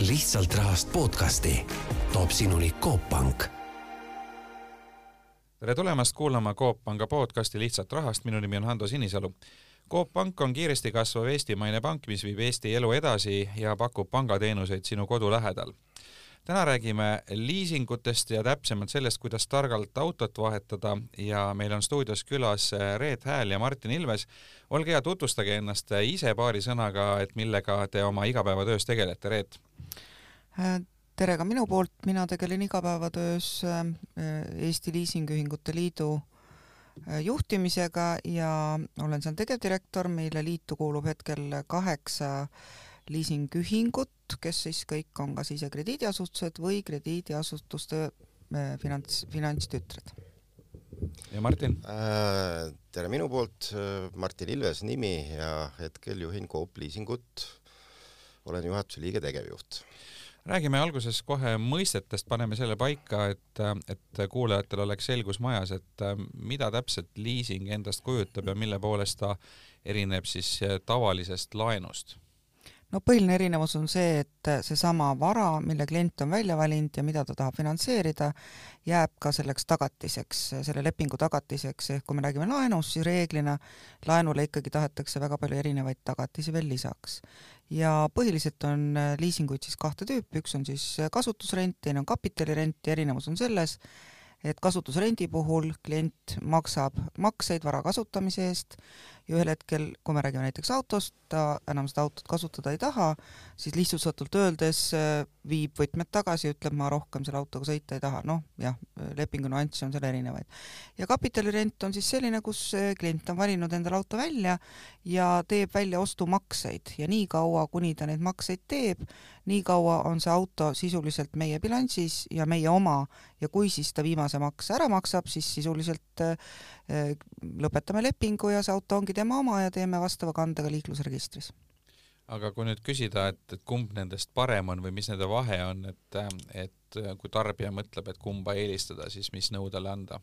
lihtsalt rahast podcasti toob sinuni Coop Pank. tere tulemast kuulama Coop Panga podcasti Lihtsalt rahast, minu nimi on Hando Sinisalu. Coop Pank on kiiresti kasvav eestimaine pank, mis viib Eesti elu edasi ja pakub pangateenuseid sinu kodu lähedal täna räägime liisingutest ja täpsemalt sellest, kuidas targalt autot vahetada ja meil on stuudios külas Reet Hääl ja Martin Ilves. olge hea, tutvustage ennast ise paari sõnaga, et millega te oma igapäevatöös tegelete, Reet. tere ka minu poolt, mina tegelen igapäevatöös äh, Eesti Liisingühingute Liidu äh, juhtimisega ja olen seal tegevdirektor, meile liitu kuulub hetkel kaheksa liisingühingut, kes siis kõik on kas ise krediidiasutused või krediidiasutuste äh, finants, finantstütred. ja Martin äh,? tere minu poolt, äh, Martin Ilves nimi ja hetkel juhin Coop Liisingut. olen juhatuse liige, tegevjuht räägime alguses kohe mõistetest, paneme selle paika, et, et kuulajatel oleks selgus majas, et mida täpselt liising endast kujutab ja mille poolest ta erineb siis tavalisest laenust no põhiline erinevus on see, et seesama vara, mille klient on välja valinud ja mida ta tahab finantseerida, jääb ka selleks tagatiseks, selle lepingu tagatiseks, ehk kui me räägime laenust, siis reeglina laenule ikkagi tahetakse väga palju erinevaid tagatisi veel lisaks. ja põhiliselt on liisinguid siis kahte tüüpi, üks on siis kasutusrent, teine on kapitalirent ja erinevus on selles, et kasutusrendi puhul klient maksab makseid vara kasutamise eest ja ühel hetkel, kui me räägime näiteks autost, ta enam seda autot kasutada ei taha, siis lihtsustatult öeldes äh, viib võtmed tagasi ütleb, ma rohkem selle autoga sõita ei taha, noh jah, lepingu nüansse on seal erinevaid. ja kapitalirent on siis selline, kus äh, klient on valinud endale auto välja ja teeb välja ostumakseid. Ja nii kaua, kuni ta neid makseid teeb, nii kaua on see auto sisuliselt meie bilansis ja meie oma. Ja kui siis ta viimase makse ära maksab, siis sisuliselt äh, lõpetame lepingu ja see auto ongi tema oma ja teeme vastava kande ka liiklusregistris. aga kui nüüd küsida, et, et kumb nendest parem on või mis nende vahe on, et, et kui tarbija mõtleb, et kumba eelistada, siis mis nõu talle anda?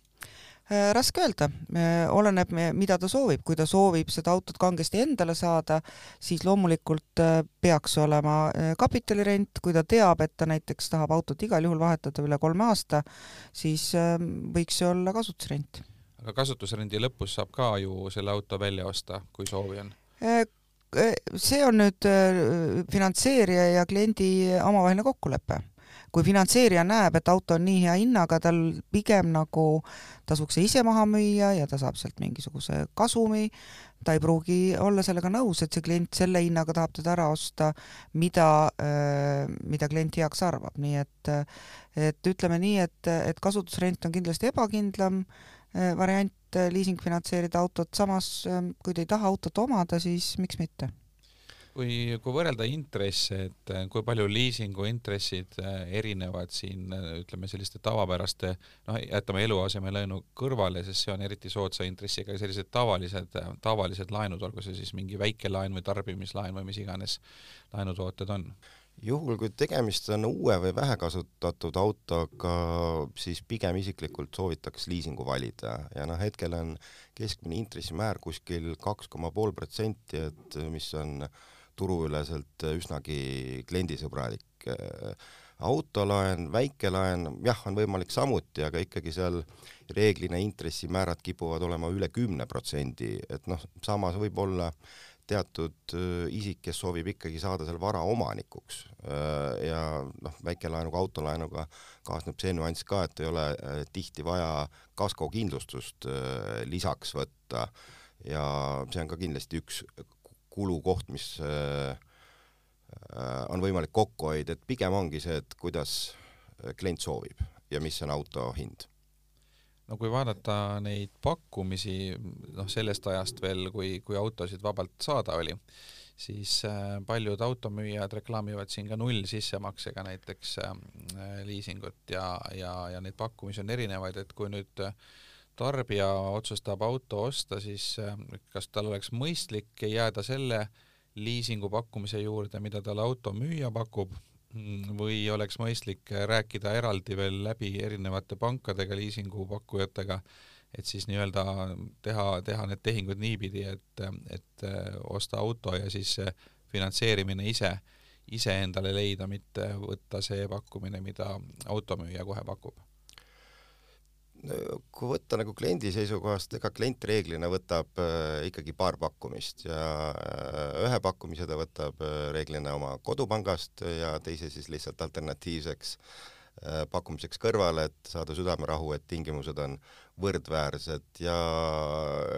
Äh, raske öelda, äh, oleneb, mida ta soovib, kui ta soovib seda autot kangesti endale saada, siis loomulikult äh, peaks olema kapitalirent, kui ta teab, et ta näiteks tahab autot igal juhul vahetada üle kolme aasta, siis võiks see olla kasutusrent aga kasutusrendi lõpus saab ka ju selle auto välja osta, kui soovi on? Äh, äh, see on nüüd äh, finantseerija ja kliendi omavaheline kokkulepe. kui finantseerija näeb, et auto on nii hea hinnaga, tal pigem nagu tasuks see ise maha müüa ja ta saab sealt mingisuguse kasumi, ta ei pruugi olla sellega nõus, et see klient selle hinnaga tahab teda ära osta, mida, mida klient heaks arvab, nii et et ütleme nii, et, et kasutusrent on kindlasti ebakindlam, variant äh, liising finantseerida autot, samas ähm, kui te ei taha autot omada, siis miks mitte? Kui, kui võrrelda intresse, et äh, kui palju liisingu intressid erinevad siin ütleme selliste tavapäraste, noh, jätame eluasemelaenu kõrvale, sest see on eriti soodsa intressiga, sellised tavalised, tavalised laenud, olgu see siis mingi väikelaen või tarbimislaen või mis iganes laenutooted on juhul, kui tegemist on uue või vähekasutatud autoga, siis pigem isiklikult soovitaks liisingu valida ja noh, hetkel on keskmine intressimäär kuskil kaks koma pool protsenti, et mis on turuüleselt üsnagi kliendisõbralik. autolaen, väikelaen, jah, on võimalik samuti, aga ikkagi seal reeglina intressimäärad kipuvad olema üle kümne protsendi, et noh, samas võib olla teatud isik, kes soovib ikkagi saada selle vara omanikuks ja noh, väikelaenuga, autolaenuga kaasneb see nüanss ka, et ei ole tihti vaja kaskokindlustust lisaks võtta. Ja see on ka kindlasti üks kulukoht, mis on võimalik kokku hoida, et pigem ongi see, et kuidas klient soovib ja mis on auto hind no kui vaadata neid pakkumisi, noh sellest ajast veel, kui, kui autosid vabalt saada oli, siis äh, paljud automüüjad reklaamivad siin ka null sissemaksega näiteks äh, liisingut ja, ja, ja neid pakkumisi on erinevaid, et kui nüüd tarbija otsustab auto osta, siis äh, kas tal oleks mõistlik jääda selle liisingu pakkumise juurde, mida talle automüüja pakub või oleks mõistlik rääkida eraldi veel läbi erinevate pankadega, liisingupakkujatega, et siis nii-öelda teha, teha need tehingud niipidi, et, et osta auto ja siis finantseerimine ise iseendale leida, mitte võtta see pakkumine, mida automüüja kohe pakub? Kui võtta nagu kliendi seisukohast, ega klient reeglina võtab äh, ikkagi paar pakkumist ja äh, ühe pakkumise ta võtab äh, reeglina oma kodupangast ja teise siis lihtsalt alternatiivseks pakkumiseks kõrvale, et saada südamerahu, et tingimused on võrdväärsed. Ja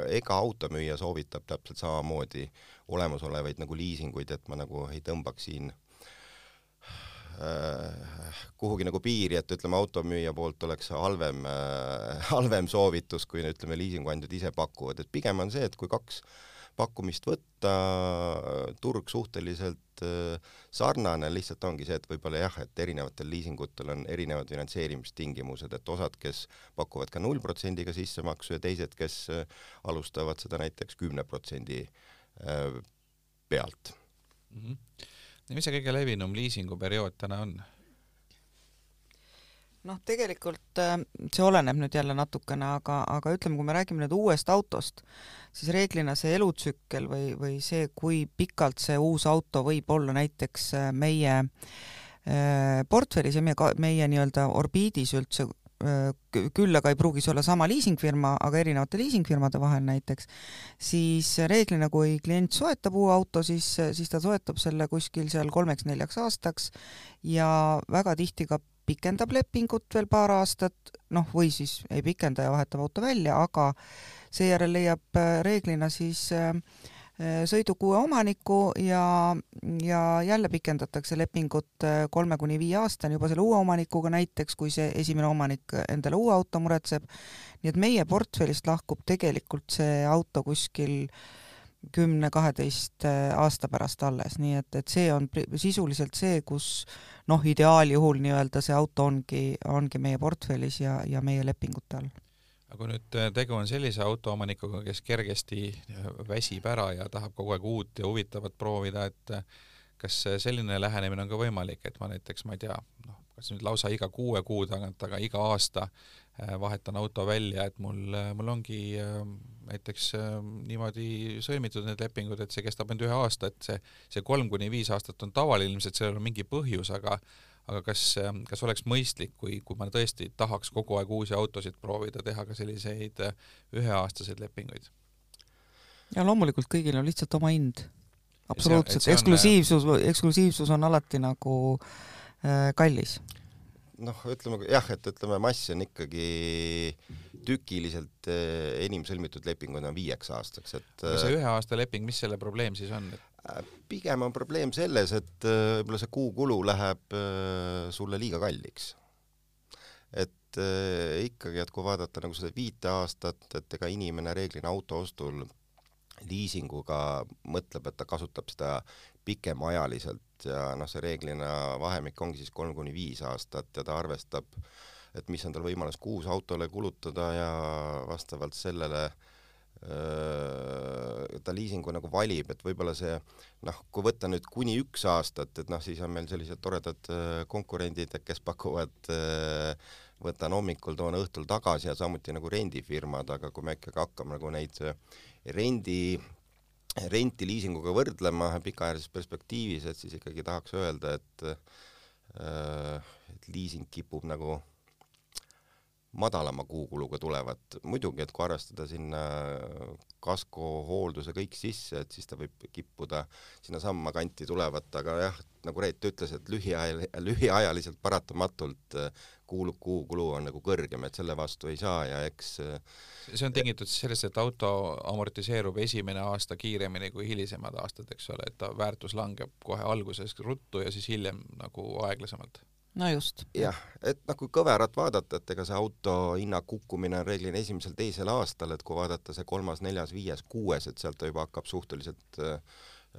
ega automüüja soovitab täpselt samamoodi olemasolevaid nagu liisinguid, et ma nagu ei tõmbaks siin kuhugi nagu piiri, et ütleme, automüüja poolt oleks halvem äh,, halvem soovitus, kui ütleme, liisinguandjad ise pakuvad, et pigem on see, et kui kaks pakkumist võtta, turg suhteliselt äh, sarnane, lihtsalt ongi see, et võib-olla jah, et erinevatel liisingutel on erinevad finantseerimistingimused, et osad, kes pakuvad ka null protsendiga sissemaksu ja teised, kes äh, alustavad seda näiteks kümne protsendi äh, pealt mm. -hmm mis see kõige levinum liisinguperiood täna on? noh, tegelikult äh, see oleneb nüüd jälle natukene, aga, aga ütleme, kui me räägime nüüd uuest autost, siis reeglina see elutsükkel või, või see, kui pikalt see uus auto võib olla näiteks äh, meie äh, portfellis ja meie, meie nii-öelda orbiidis üldse küll aga ei pruugi see olla sama liisingfirma, aga erinevate liisingfirmade vahel näiteks, siis reeglina, kui klient soetab uue auto, siis, siis ta soetab selle kuskil seal kolmeks-neljaks aastaks ja väga tihti ka pikendab lepingut veel paar aastat, noh, või siis ei pikenda ja vahetab auto välja, aga seejärel leiab reeglina siis äh, Äh, sõiduki uue omaniku ja, ja jälle pikendatakse lepingut äh, kolme kuni viie aastani juba selle uue omanikuga näiteks, kui see esimene omanik endale uue auto muretseb. nii et meie portfellist lahkub tegelikult see auto kuskil kümne-kaheteist äh, aasta pärast alles, nii et, et see on sisuliselt see, kus noh, ideaaljuhul nii-öelda see auto ongi, ongi meie portfellis ja, ja meie lepingute all aga kui nüüd äh, tegu on sellise autoomanikuga, kes kergesti äh, väsib ära ja tahab kogu aeg uut ja huvitavat proovida, et äh, kas selline lähenemine on ka võimalik, et ma näiteks, ma ei tea, noh, kas nüüd lausa iga kuue kuu tagant, aga iga aasta vahetan auto välja, et mul, mul ongi näiteks niimoodi sõlmitud need lepingud, et see kestab ainult ühe aasta, et see, see kolm kuni viis aastat on tavaline, ilmselt sellel on mingi põhjus, aga aga kas, ähm, kas oleks mõistlik, kui, kui ma tõesti tahaks kogu aeg uusi autosid proovida, teha ka selliseid äh, üheaastaseid lepinguid? ja loomulikult kõigil on lihtsalt oma hind. absoluutselt, eksklusiivsus, eksklusiivsus on alati nagu äh, kallis. noh, ütleme jah, et ütleme, mass on ikkagi tükiliselt äh, enim sõlmitud lepingud on viieks aastaks, et aga see ühe aasta leping, mis selle probleem siis on, et pigem on probleem selles, et äh, võib-olla see kuukulu läheb äh, sulle liiga kalliks. et äh, ikkagi, et kui vaadata nagu seda viite aastat, et ega inimene reeglina auto ostul liisinguga mõtleb, et ta kasutab seda pikemaajaliselt ja noh, see reeglina vahemik ongi siis kolm kuni viis aastat ja ta arvestab, et mis on tal võimalus kuus autole kulutada ja vastavalt sellele äh, ta liisingu nagu valib, et võib-olla see noh, kui võtta nüüd kuni üks aastat, et noh, siis on meil sellised toredad konkurendid, kes pakuvad võtan hommikul, toon õhtul tagasi ja samuti nagu rendifirmad, aga kui me ikkagi hakkame nagu neid rendi, renti liisinguga võrdlema pikaajalises perspektiivis, et siis ikkagi tahaks öelda, et et liising kipub nagu madalama kuukuluga tulevat, muidugi, et kui arvestada sinna kasko, hoolduse kõik sisse, et siis ta võib kippuda sinnasamma kanti tulevat, aga jah, nagu Reet ütles, et lühiajal, lühiajaliselt paratamatult äh, kuulub kuukulu on nagu kõrgem, et selle vastu ei saa ja eks äh, see on tingitud siis sellest, et auto amortiseerub esimene aasta kiiremini kui hilisemad aastad, eks ole, et ta väärtus langeb kohe alguses ruttu ja siis hiljem nagu aeglasemalt no just. jah, et noh, kui kõverat vaadata, et ega see auto hinna kukkumine on reeglina esimesel-teisel aastal, et kui vaadata see kolmas, neljas, viies, kuues, et sealt ta juba hakkab suhteliselt äh,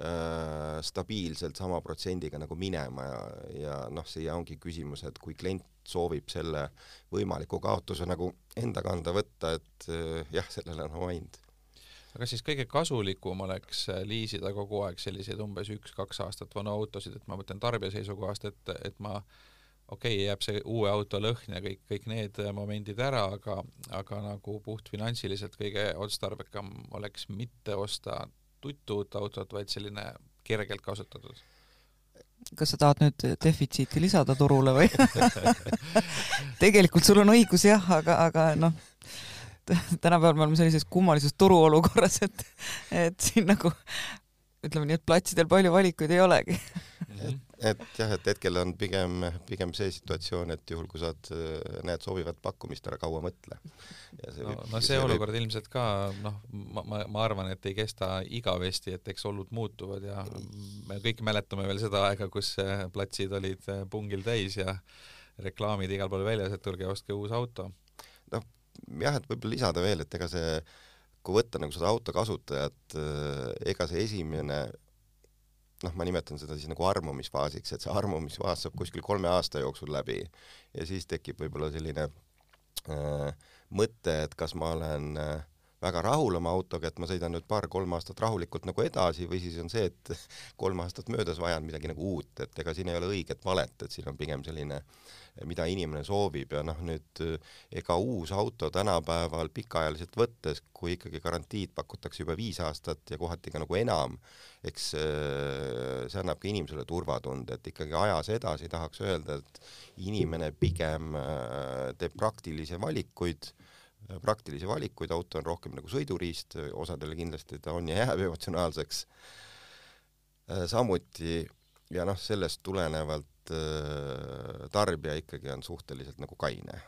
äh, stabiilselt sama protsendiga nagu minema ja, ja noh, siia ongi küsimus, et kui klient soovib selle võimaliku kaotuse nagu enda kanda võtta, et äh, jah, sellel on oma hind aga siis kõige kasulikum oleks äh, liisida kogu aeg selliseid umbes üks-kaks aastat vanu autosid, et ma mõtlen tarbija seisukohast, et, et ma äh, okei okay,, jääb see uue auto lõhn ja kõik, kõik need momendid ära, aga, aga nagu puhtfinantsiliselt kõige otstarbekam oleks mitte osta tuttu uut autot, vaid selline kergelt kasutatud. Kas sa tahad nüüd defitsiiti lisada turule või? Tegelikult sul on õigus jah, aga, aga noh, tänapäeval me oleme sellises kummalises turuolukorras, et, et siin nagu ütleme nii, et platsidel palju valikuid ei olegi. Et, et jah, et hetkel on pigem, pigem see situatsioon, et juhul, kui saad, näed sobivat pakkumist, ära kaua mõtle. no, no see, see olukord võib... ilmselt ka noh, ma, ma, ma arvan, et ei kesta igavesti, et eks olud muutuvad ja me kõik mäletame veel seda aega, kus platsid olid pungil täis ja reklaamid igal pool väljas, et tulge ostke uus auto. noh, jah, et võib-olla lisada veel, et ega see kui võtta nagu seda auto kasutajat, ega see esimene noh, ma nimetan seda siis nagu armumisfaasiks, et see armumisfaas saab kuskil kolme aasta jooksul läbi ja siis tekib võib-olla selline äh, mõte, et kas ma olen äh, väga rahul oma autoga, et ma sõidan nüüd paar-kolm aastat rahulikult nagu edasi või siis on see, et kolm aastat möödas vajan midagi nagu uut, et ega siin ei ole õiget valet, et siin on pigem selline, mida inimene soovib ja noh, nüüd ega uus auto tänapäeval pikaajaliselt võttes, kui ikkagi garantiid pakutakse juba viis aastat ja kohati ka nagu enam, eks äh, see annab ka inimesele turvatunde, et ikkagi ajas edasi tahaks öelda, et inimene pigem äh, teeb praktilisi valikuid praktilisi valikuid, auto on rohkem nagu sõiduriist, osadele kindlasti ta on ja jääb emotsionaalseks. Samuti ja noh, sellest tulenevalt äh, tarbija ikkagi on suhteliselt nagu kaine.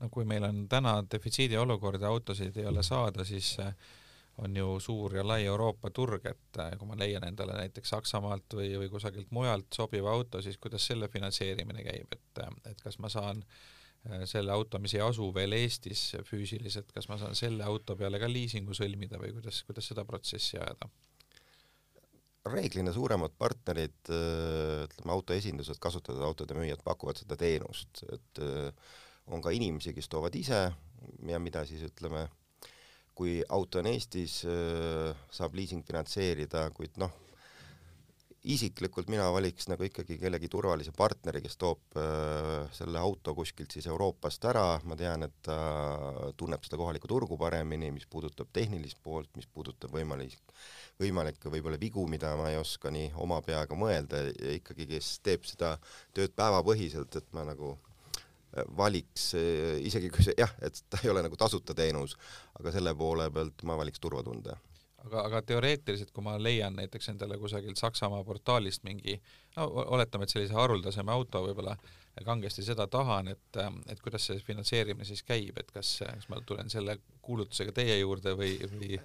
no kui meil on täna defitsiidi olukord ja autosid ei ole saada, siis äh, on ju suur ja lai Euroopa turg, et kui ma leian endale näiteks Saksamaalt või, või kusagilt mujalt sobiva auto, siis kuidas selle finantseerimine käib, et, et kas ma saan äh, Äh, selle auto, mis ei asu veel Eestis füüsiliselt, kas ma saan selle auto peale ka liisingu sõlmida või kuidas, kuidas seda protsessi ajada? Reeglina suuremad partnerid, äh, ütleme autoesindused, kasutatud autode müüjad pakuvad seda teenust, et äh, on ka inimesi, kes toovad ise ja mida siis ütleme, kui auto on Eestis, saab liising finantseerida, kuid noh, isiklikult mina valiks nagu ikkagi kellegi turvalise partneri, kes toob äh, selle auto kuskilt siis Euroopast ära, ma tean, et ta tunneb seda kohalikku turgu paremini, mis puudutab tehnilist poolt, mis puudutab võimalik, võimalikke võib-olla vigu, mida ma ei oska nii oma peaga mõelda. Ja ikkagi, kes teeb seda tööd päevapõhiselt, et ma nagu äh, valiks, äh, isegi kui see jah, et ta ei ole nagu tasuta teenus, aga selle poole pealt ma valiks turvatunde aga, aga teoreetiliselt, kui ma leian näiteks endale kusagilt Saksamaa portaalist mingi, no oletame, et sellise haruldasema auto võib-olla kangesti seda tahan, et, et kuidas see finantseerimine siis käib, et kas, kas ma tulen selle kuulutusega teie juurde või, või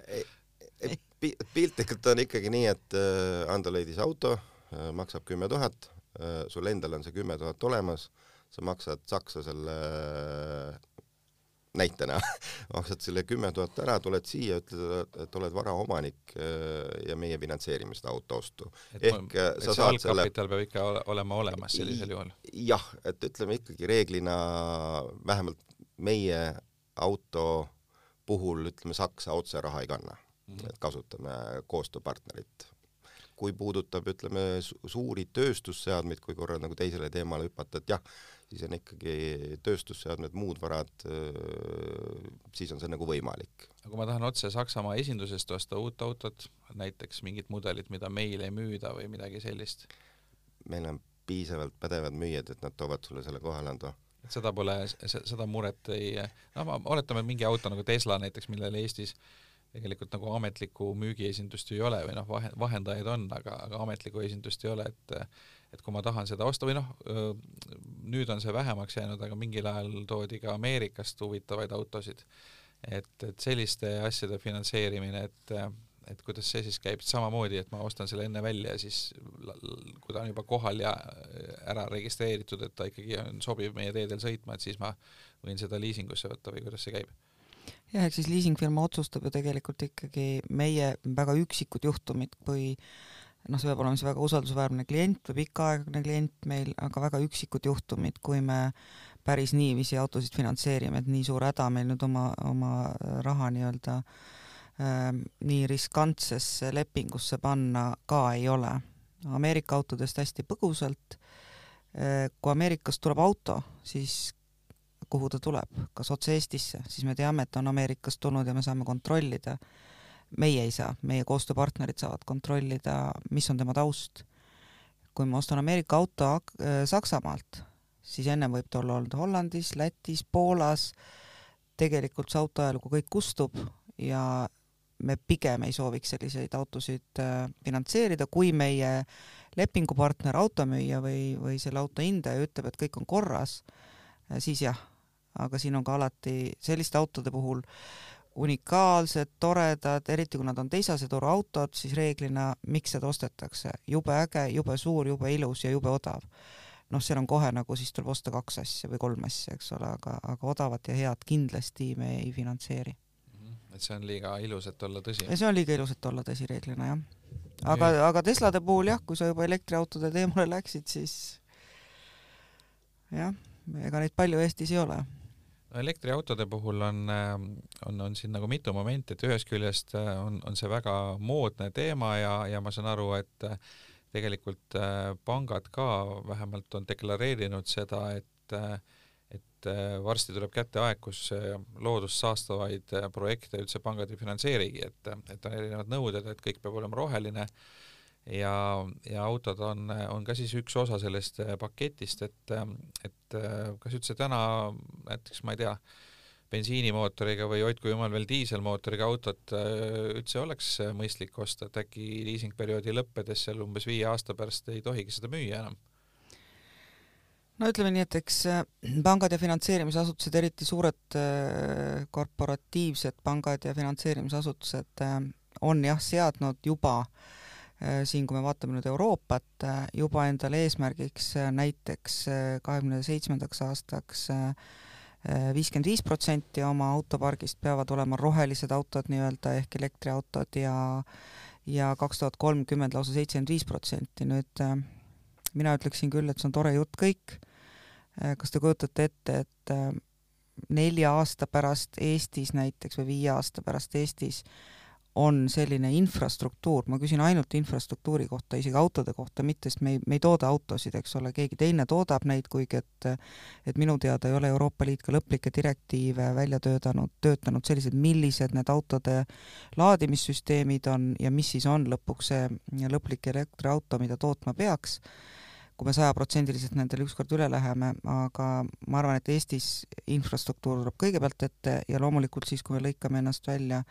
piltlikult on ikkagi nii, et äh, anda leidis auto äh,, maksab kümme tuhat äh,, sul endal on see kümme tuhat olemas, sa maksad Saksa selle näitena maksad selle kümme tuhat ära, tuled siia, ütled, et oled varaomanik äh, ja meie finantseerime seda auto ostu. ehk äh, sa saad selle kapital peab ikka olema olemas sellisel juhul? jah, et ütleme ikkagi reeglina vähemalt meie auto puhul ütleme, Saksa otse raha ei kanna mm, -hmm. et kasutame koostööpartnerit kui puudutab, ütleme, suuri tööstusseadmeid, kui korra nagu teisele teemale hüpata, et jah, siis on ikkagi tööstusseadmed, muud varad, siis on see nagu võimalik. aga kui ma tahan otse Saksamaa esindusest osta uut autot, näiteks mingit mudelit, mida meil ei müüda või midagi sellist? meil on piisavalt pädevad müüjad, et nad toovad sulle selle kohale anda et seda pole, seda muret ei, no ma oletame, et mingi auto nagu Tesla näiteks, millel Eestis tegelikult nagu ametlikku müügiesindust ju ei ole või noh, vahe, vahendajaid on, aga, aga ametlikku esindust ei ole, et et kui ma tahan seda osta või noh, nüüd on see vähemaks jäänud, aga mingil ajal toodi ka Ameerikast huvitavaid autosid. et, et selliste asjade finantseerimine, et, et kuidas see siis käib, samamoodi, et ma ostan selle enne välja ja siis kui ta on juba kohal ja ära registreeritud, et ta ikkagi on sobiv meie teedel sõitma, et siis ma võin seda liisingusse võtta või kuidas see käib? Jah, eks siis liisingfirma otsustab ju tegelikult ikkagi meie väga üksikud juhtumid, kui noh, see peab olema siis väga usaldusväärne klient või pikaaegne klient meil, aga väga üksikud juhtumid, kui me päris niiviisi autosid finantseerime, et nii suur häda meil nüüd oma, oma raha nii-öelda äh, nii riskantsesse lepingusse panna ka ei ole. Ameerika autodest hästi põgusalt äh,, kui Ameerikast tuleb auto, siis kuhu ta tuleb, kas otse Eestisse, siis me teame, et ta on Ameerikast tulnud ja me saame kontrollida äh, meie ei saa, meie koostööpartnerid saavad kontrollida, mis on tema taust. kui ma ostan Ameerika auto äh, Saksamaalt, siis ennem võib ta olla olnud Hollandis, Lätis, Poolas, tegelikult see auto ajalugu kõik kustub ja me pigem ei sooviks selliseid autosid äh, finantseerida, kui meie lepingupartner, automüüja või, või selle auto hindaja ütleb, et kõik on korras, siis jah, aga siin on ka alati selliste autode puhul unikaalsed, toredad, eriti kui nad on teisese turu autod, siis reeglina miks seda ostetakse, jube äge, jube suur, jube ilus ja jube odav. noh, seal on kohe nagu siis tuleb osta kaks asja või kolm asja, eks ole, aga, aga odavat ja head kindlasti me ei finantseeri. Mhm. et see on liiga ilus, et olla tõsi? see on liiga ilus, et olla tõsi reeglina, jah. aga, aga Teslade puhul jah, kui sa juba elektriautode teemale läksid, siis jah, ega neid palju Eestis ei ole elektriautode puhul on, äh, on, on siin nagu mitu momenti, et ühest küljest äh, on, on see väga moodne teema ja, ja ma saan aru, et äh, tegelikult pangad ka vähemalt on deklareerinud seda, et et varsti tuleb kätte aeg, kus loodust saastavaid projekte üldse pangad ei finantseerigi, et, et on erinevad nõuded, et kõik peab olema roheline ja, ja autod on, on ka siis üks osa sellest äh, paketist, et, et äh, kas üldse täna näiteks ma ei tea, bensiinimootoriga või hoidku jumal veel diiselmootoriga autot äh, üldse oleks mõistlik osta, et äkki liisingperioodi lõppedes seal umbes viie aasta pärast ei tohigi seda müüa enam? no ütleme nii, et eks pangad ja finantseerimisasutused, eriti suured korporatiivsed pangad ja finantseerimisasutused on jah, seadnud juba Äh, siin, kui me vaatame nüüd Euroopat, äh, juba endale eesmärgiks äh, näiteks kahekümne seitsmendaks aastaks viiskümmend viis protsenti oma autopargist peavad olema rohelised autod nii-öelda ehk elektriautod ja ja kaks tuhat kolmkümmend lausa seitsekümmend viis protsenti, nüüd mina ütleksin küll, et see on tore jutt kõik, kas te kujutate ette, et nelja aasta pärast Eestis näiteks või viie aasta pärast Eestis äh, on selline infrastruktuur, ma küsin ainult infrastruktuuri kohta, isegi autode kohta mitte, sest me ei, me ei tooda autosid, eks ole, keegi teine toodab neid, kuigi et et minu teada ei ole Euroopa Liit ka lõplikke direktiive välja töötanud, töötanud sellised, millised need autode laadimissüsteemid on ja mis siis on lõpuks see lõplik elektriauto, mida tootma peaks, kui me sajaprotsendiliselt nendele ükskord üle läheme, aga ma arvan, et Eestis infrastruktuur tuleb kõigepealt ette ja loomulikult siis, kui me lõikame ennast välja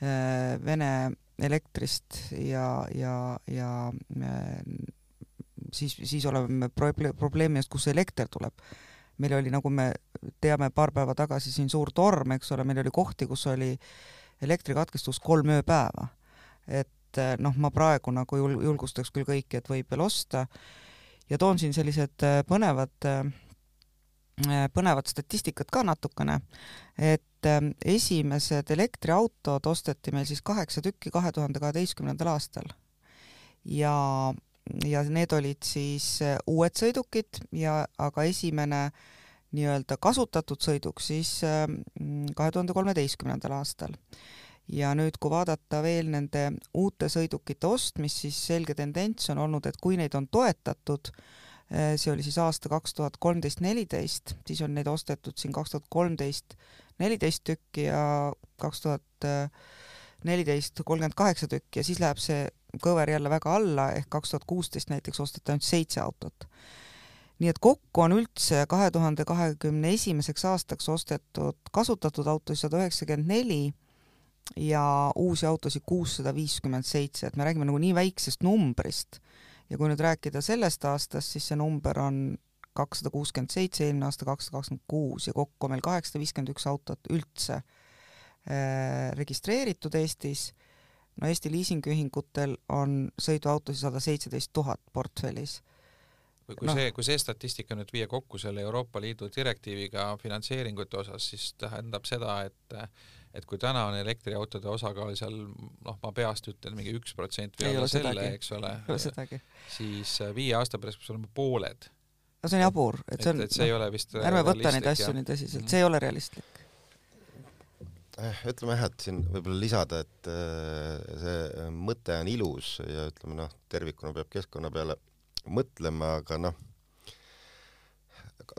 Vene elektrist ja, ja, ja äh, siis, siis oleme proble-, probleemi ees, see elekter tuleb. meil oli, nagu me teame, paar päeva tagasi siin suur torm, eks ole, meil oli kohti, kus oli elektrikatkestus kolm ööpäeva. et äh, noh, ma praegu nagu jul-, julgustaks küll kõiki, et võib veel osta ja toon siin sellised põnevad äh, Äh, põnevat statistikat ka natukene, et ähm, esimesed elektriautod osteti meil siis kaheksa tükki kahe tuhande kaheteistkümnendal aastal. ja, ja need olid siis äh, uued sõidukid ja, aga esimene nii-öelda kasutatud sõiduk siis ähm, kahe tuhande kolmeteistkümnendal aastal. ja nüüd, kui vaadata veel nende uute sõidukite ostmist, siis selge tendents on olnud, et kui neid on toetatud, Äh, see oli siis aasta kaks tuhat kolmteist, neliteist, siis on neid ostetud siin kaks tuhat kolmteist neliteist tükki ja kaks tuhat neliteist kolmkümmend kaheksa tükki. Ja siis läheb see kõver jälle väga alla, ehk kaks tuhat kuusteist näiteks osteti ainult seitse autot. nii et kokku on üldse kahe tuhande kahekümne esimeseks aastaks ostetud kasutatud autosid sada üheksakümmend neli ja uusi autosid kuussada viiskümmend seitse, et me räägime nagu nii väiksest numbrist ja kui nüüd rääkida sellest aastast, siis see number on kakssada kuuskümmend seitse, eelmine aasta kakssada kakskümmend kuus ja kokku on meil kaheksasada viiskümmend üks autot üldse äh, registreeritud Eestis. no Eesti liisingühingutel on sõiduautosid sada seitseteist tuhat portfellis või kui no. see, kui see statistika nüüd viia kokku selle Euroopa Liidu direktiiviga finantseeringute osas, siis tähendab seda, et et kui täna on elektriautode osakaal seal noh, ma peast ütlen mingi üks protsent või alla selle, eks ole, siis äh, viie aasta pärast peaks olema pooled. no see on jabur, et see on, et see no, ei ole vist ärme võta neid asju nii tõsiselt, see ei ole realistlik. Eh, ütleme jah, et siin võib-olla lisada, et äh, see mõte on ilus ja ütleme noh, tervikuna peab keskkonna peale mõtlema, aga noh,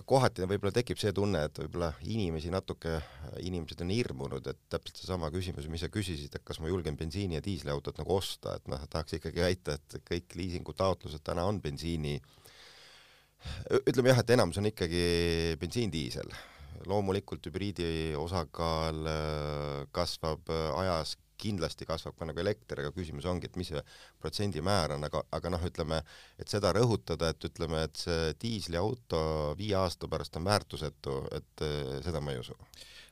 kohati võib-olla tekib see tunne, et võib-olla inimesi natuke, inimesed on hirmunud, et täpselt seesama küsimus, mis sa küsisid, et kas ma julgen bensiini- ja diisliautot nagu osta, et noh, tahaks ikkagi väita, et kõik liisingutaotlused täna on bensiini, ütleme jah, et enamus on ikkagi bensiin-diisel. loomulikult hübriidi osakaal äh, kasvab äh, ajas kindlasti kasvab ka nagu elekter, aga küsimus ongi, et mis see protsendimäär on, aga, aga noh, ütleme, et seda rõhutada, et ütleme, et see diisliauto viie aasta pärast on väärtusetu, et eh, seda ma ei usu.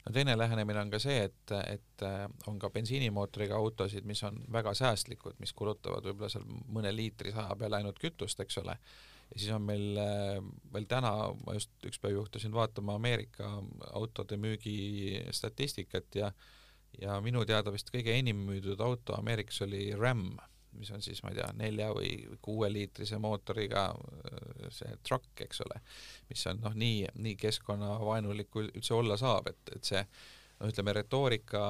No teine lähenemine on ka see, et, et eh, on ka bensiinimootoriga autosid, mis on väga säästlikud, mis kulutavad võib-olla seal mõne liitri saja peale ainult kütust, eks ole, ja siis on meil eh, veel täna, ma just üks päev juhtusin vaatama Ameerika autode müügi statistikat ja ja minu teada vist kõige enim müüdud auto Ameerikas oli Ram, mis on siis, ma ei tea, nelja või kuueliitrise mootoriga äh, see truck, eks ole, mis on noh, nii, nii keskkonnavaenulik kui üldse olla saab, et, et see no ütleme, retoorika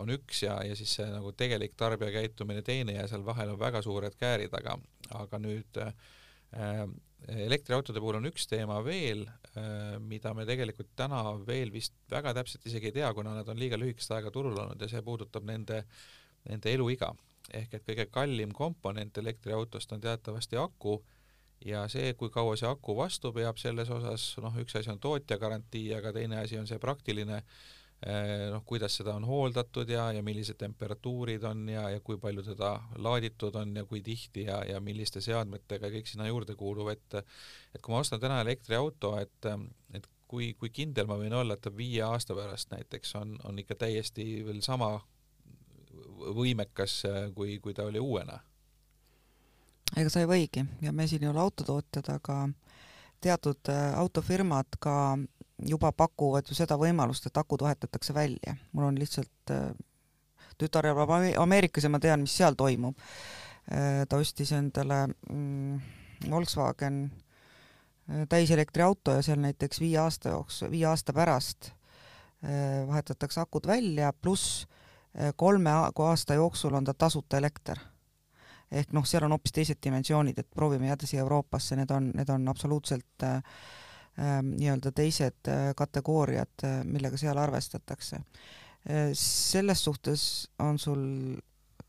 on üks ja, ja siis see nagu tegelik tarbijakäitumine teine ja seal vahel on väga suured käärid, aga, aga nüüd äh, elektriautode puhul on üks teema veel, äh, mida me tegelikult täna veel vist väga täpselt isegi ei tea, kuna nad on liiga lühikest aega turul olnud ja see puudutab nende, nende eluiga. ehk et kõige kallim komponent elektriautost on teatavasti aku ja see, kui kaua see aku vastu peab, selles osas noh, üks asi on tootja garantii, aga teine asi on see praktiline äh, noh, kuidas seda on hooldatud ja, ja millised temperatuurid on ja, ja kui palju teda laaditud on ja kui tihti ja, ja milliste seadmetega kõik sinna juurde kuulub, et et kui ma ostan täna elektriauto, et, et kui, kui kindel ma võin olla, et ta viie aasta pärast näiteks on, on ikka täiesti veel sama võimekas, kui, kui ta oli uuena? ega sa ei võigi ja me siin ei ole autotootjad, aga teatud äh, autofirmad ka juba pakuvad ju seda võimalust, et akud vahetatakse välja. mul on lihtsalt äh, tütar elab Ameerikas ja ma tean, mis seal toimub. Äh, ta ostis endale mm, Volkswagen äh, täiselektriauto ja seal näiteks viie aasta jooksul, viie aasta pärast vahetatakse akud välja, pluss kolme aasta jooksul on ta tasuta elekter ehk noh, seal on hoopis teised dimensioonid, et proovime jääda siia Euroopasse, need on, need on absoluutselt äh, nii-öelda teised äh, kategooriad, äh, millega seal arvestatakse. Äh, selles suhtes on sul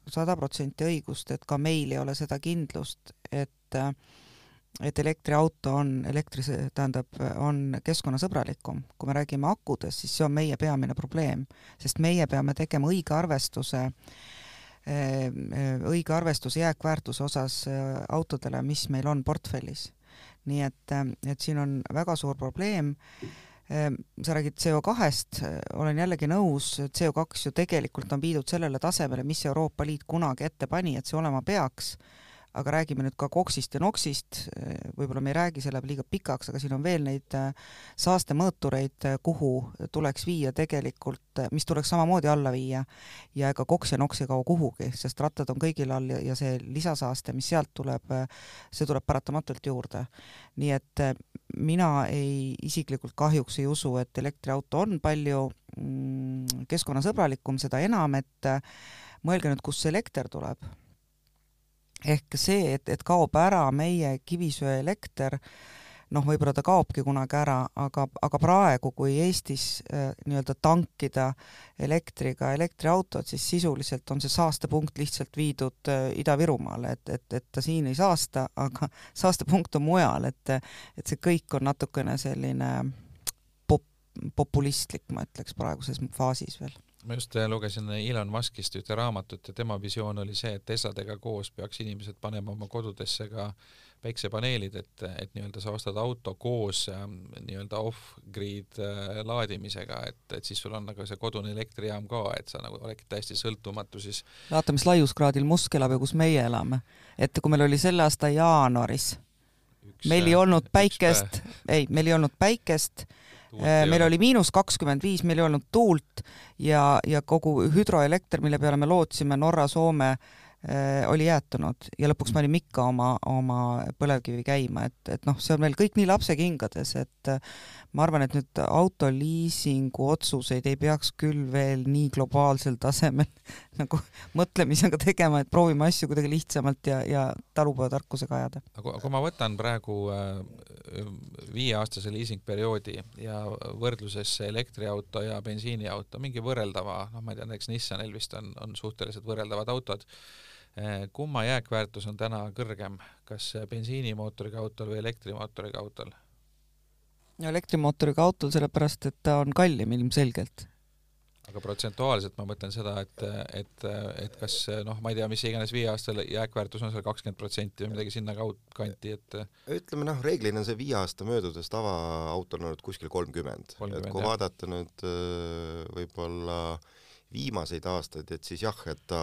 sada protsenti õigust, et ka meil ei ole seda kindlust, et et elektriauto on elektri, tähendab, on keskkonnasõbralikum. kui me räägime akudest, siis see on meie peamine probleem, sest meie peame tegema õige arvestuse õige arvestuse jääkväärtuse osas autodele, mis meil on portfellis nii et, äh, et siin on väga suur probleem. Äh, sa räägid CO2-st, olen jällegi nõus, CO2 ju tegelikult on viidud sellele tasemele, mis Euroopa Liit kunagi ette pani, et see olema peaks aga räägime nüüd ka koksist ja noksist, võib-olla me ei räägi, see läheb liiga pikaks, aga siin on veel neid äh, saastemõõtureid, äh, kuhu tuleks viia tegelikult, äh, mis tuleks samamoodi alla viia. Ja ega koks ja noks ei kao kuhugi, sest rattad on kõigil all ja, see lisasaaste, mis sealt tuleb, see tuleb paratamatult juurde. nii et mina ei, isiklikult kahjuks ei usu, et elektriauto on palju mm, keskkonnasõbralikum, seda enam, et mõelge nüüd, kust see elekter tuleb ehk see, et, et kaob ära meie kivisöeelekter, noh, võib-olla ta kaobki kunagi ära, aga, aga praegu, kui Eestis äh, nii-öelda tankida elektriga elektriautot, siis sisuliselt on see saastepunkt lihtsalt viidud äh, Ida-Virumaale, et, et, et ta siin ei saasta, aga saastepunkt on mujal, et et see kõik on natukene selline pop-, populistlik, ma ütleks, praeguses faasis veel ma just äh, lugesin Elon Muskist ühte raamatut ja tema visioon oli see, et Tesladega koos peaks inimesed panema oma kodudesse ka päiksepaneelid, et, et nii-öelda sa ostad auto koos äh, nii-öelda off-grid äh, laadimisega, et, et siis sul on nagu see kodune elektrijaam ka, et sa nagu oled täiesti sõltumatu siis. vaata, mis laiuskraadil Musk elab ja kus meie elame. et kui meil oli selle aasta jaanuaris, meil ei olnud päikest, ei, meil ei olnud päikest Äh, meil oli miinus kakskümmend viis, meil ei olnud tuult ja, ja kogu hüdroelekter, mille peale me lootsime, Norra, Soome äh,, oli jäätunud ja lõpuks panime ikka oma, oma põlevkivi käima, et, et noh, see on meil kõik nii lapsekingades, et äh, ma arvan, et nüüd autoliisingu otsuseid ei peaks küll veel nii globaalsel tasemel nagu mõtlemisega tegema, et proovime asju kuidagi lihtsamalt ja, ja talupojatarkusega ajada. aga kui ma võtan praegu äh viieaastase liisingperioodi ja võrdluses elektriauto ja bensiiniauto, mingi võrreldava, noh, ma ei tea, näiteks Nissanil vist on, on suhteliselt võrreldavad autod, kumma jääkväärtus on täna kõrgem, kas bensiinimootoriga autol või elektrimootoriga autol? elektrimootoriga autol, sellepärast et ta on kallim ilmselgelt aga protsentuaalselt ma mõtlen seda, et, et, et kas noh, ma ei tea, mis iganes viie aasta jääkväärtus on seal kakskümmend protsenti või midagi sinna kanti, et ütleme noh, reeglina on see viie aasta möödudes tavaautol olnud kuskil kolmkümmend, et kui jah. vaadata nüüd võib-olla viimaseid aastaid, et siis jah, et ta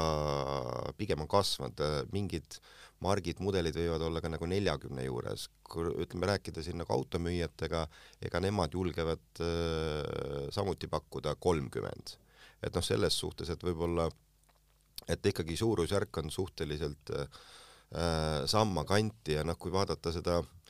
pigem on kasvanud, mingid margid, mudelid võivad olla ka nagu neljakümne juures, kui ütleme, rääkida siin nagu automüüjatega, ega nemad julgevad äh, samuti pakkuda kolmkümmend. et noh, selles suhtes, et võib-olla, et ikkagi suurusjärk on suhteliselt äh, samma kanti ja noh, kui vaadata seda äh,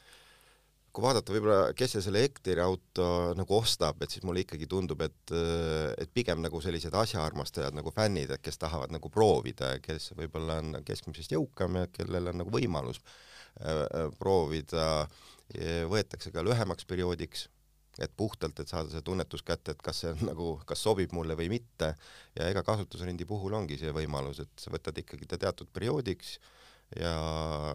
kui vaadata võib-olla, kes see selle elektriauto nagu ostab, et siis mulle ikkagi tundub, et, et pigem nagu sellised asjaarmastajad nagu fännid, et kes tahavad nagu proovida ja kes võib-olla on keskmisest jõukam ja kellel on nagu võimalus äh, proovida, võetakse ka lühemaks perioodiks, et puhtalt, et saada see tunnetus kätte, et kas see on nagu, kas sobib mulle või mitte. Ja ega kasutusrendi puhul ongi see võimalus, et sa võtad ikkagi ta teatud perioodiks ja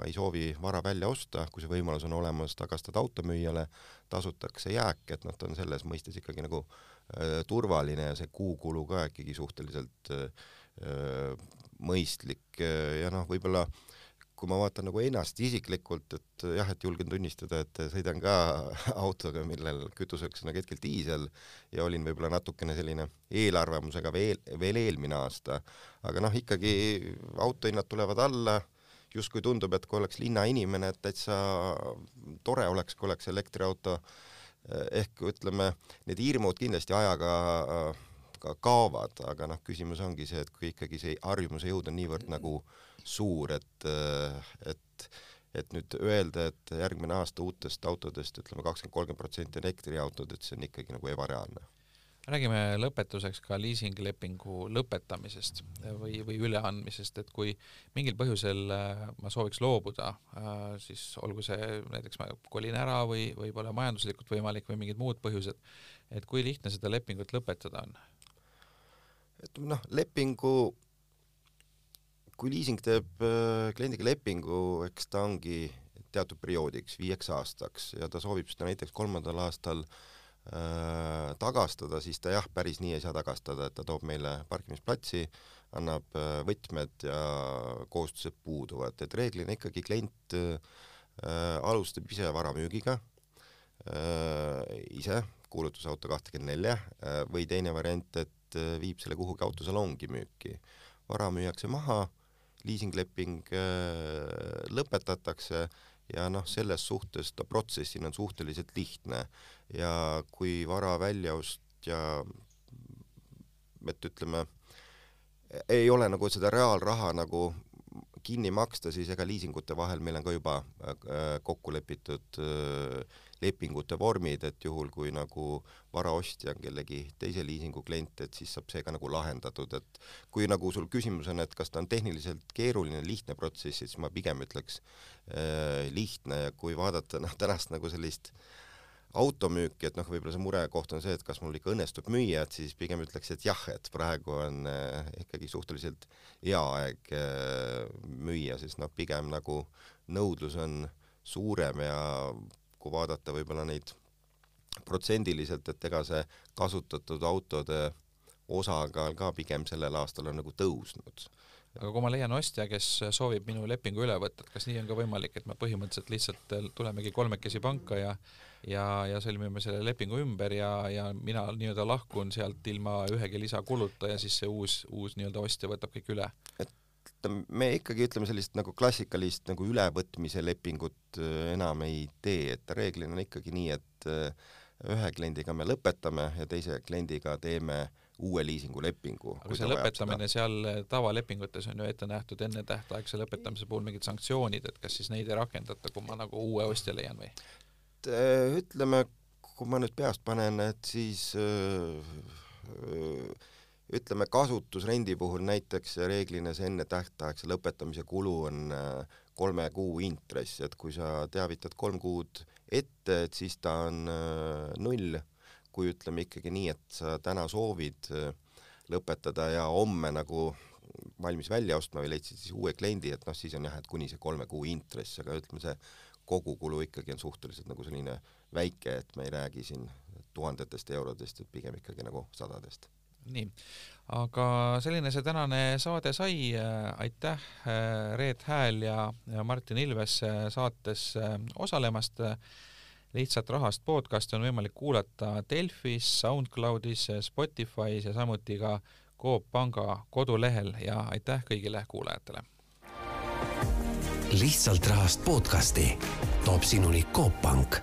ei soovi vara välja osta, kui see võimalus on olemas, tagastad automüüjale, tasutakse jääk, et noh, ta on selles mõistes ikkagi nagu äh, turvaline ja see kuukulu ka ikkagi suhteliselt äh, mõistlik ja noh, võib-olla kui ma vaatan nagu ennast isiklikult, et jah, et julgen tunnistada, et sõidan ka autoga, millel kütuseks on nagu hetkel diisel ja olin võib-olla natukene selline eelarvamusega veel, veel eelmine aasta, aga noh, ikkagi autohinnad tulevad alla justkui tundub, et kui oleks linnainimene, et täitsa tore oleks, kui oleks elektriauto, ehk ütleme, need hirmud kindlasti ajaga ka kaovad, aga noh, küsimus ongi see, et kui ikkagi see harjumuse jõud on niivõrd nagu suur, et, et et nüüd öelda, et järgmine aasta uutest autodest ütleme kakskümmend, kolmkümmend protsenti elektriautod, et see on ikkagi nagu ebareaalne räägime lõpetuseks ka liisinglepingu lõpetamisest või, või üleandmisest, et kui mingil põhjusel äh, ma sooviks loobuda, äh, siis olgu see näiteks ma kolin ära või, või pole majanduslikult võimalik või mingid muud põhjused, et kui lihtne seda lepingut lõpetada on? et noh, lepingu, kui liising teeb äh, kliendiga lepingu, eks ta ongi teatud perioodiks, viieks aastaks ja ta soovib seda näiteks kolmandal aastal äh, Äh, tagastada, siis ta jah, päris nii ei saa tagastada, et ta toob meile parkimisplatsi, annab äh, võtmed ja kohustused puuduvad, et reeglina ikkagi klient äh, alustab ise varamüügiga äh, ise, kuulutusauto kahtekümmend nelja äh, või teine variant, et äh, viib selle kuhugi autosalongi müüki. vara müüakse maha, liisingleping äh, lõpetatakse ja noh, selles suhtes ta protsessina on suhteliselt lihtne. Ja kui vara väljaost ja et ütleme, ei ole nagu seda reaalraha nagu kinni maksta, siis ega liisingute vahel meil on ka juba äh, kokku lepitud äh, lepingute vormid, et juhul, kui nagu varaostja on kellegi teise liisingu klient, et siis saab see ka nagu lahendatud, et kui nagu sul küsimus on, et kas ta on tehniliselt keeruline, lihtne protsess, siis ma pigem ütleks äh, lihtne. Ja kui vaadata noh, tänast nagu sellist automüüki, et noh, võib-olla see murekoht on see, et kas mul ikka õnnestub müüa, et siis pigem ütleks, et jah, et praegu on äh, ikkagi suhteliselt hea aeg äh, müüa, sest noh, pigem nagu nõudlus on suurem ja kui vaadata võib-olla neid protsendiliselt, et ega see kasutatud autode osakaal ka pigem sellel aastal on nagu tõusnud. aga kui ma leian ostja, kes soovib minu lepingu üle võtta, et kas nii on ka võimalik, et me põhimõtteliselt lihtsalt tulemegi kolmekesi panka ja ja, ja sõlmime selle lepingu ümber ja, ja mina nii-öelda lahkun sealt ilma ühegi lisakuluta ja siis see uus, uus nii-öelda ostja võtab kõik üle? et me ikkagi ütleme sellist nagu klassikalist nagu ülevõtmise lepingut äh, enam ei tee, et reeglina on ikkagi nii, et äh, ühe kliendiga me lõpetame ja teise kliendiga teeme uue liisingulepingu. aga see lõpetamine seal äh, tavalepingutes on ju ette nähtud ennetähtaegse lõpetamise puhul mingid sanktsioonid, et kas siis neid ei rakendata, kui ma nagu uue ostja leian või? ütleme, kui ma nüüd peast panen, et siis öö, öö, ütleme, kasutusrendi puhul näiteks reeglina see ennetähtaegse lõpetamise kulu on äh, kolme kuu intress, et kui sa teavitad kolm kuud ette, et siis ta on null. kui ütleme ikkagi nii, et sa täna soovid lõpetada ja homme nagu valmis välja ostma või leidsid siis uue kliendi, et noh, siis on jah, et kuni see kolme kuu intress, aga ütleme, see kogukulu ikkagi on suhteliselt nagu selline väike, et me ei räägi siin tuhandetest eurodest, et pigem ikkagi nagu sadadest. Nii, aga selline see tänane saade sai, aitäh, Reet Hääl ja, Martin Ilves saates osalemast. Lihtsalt rahast podcasti on võimalik kuulata Delfis, SoundCloudis, Spotify's ja samuti ka Coop Panga kodulehel. Ja aitäh kõigile kuulajatele. lihtsalt rahast podcasti toob sinuni Coop Pank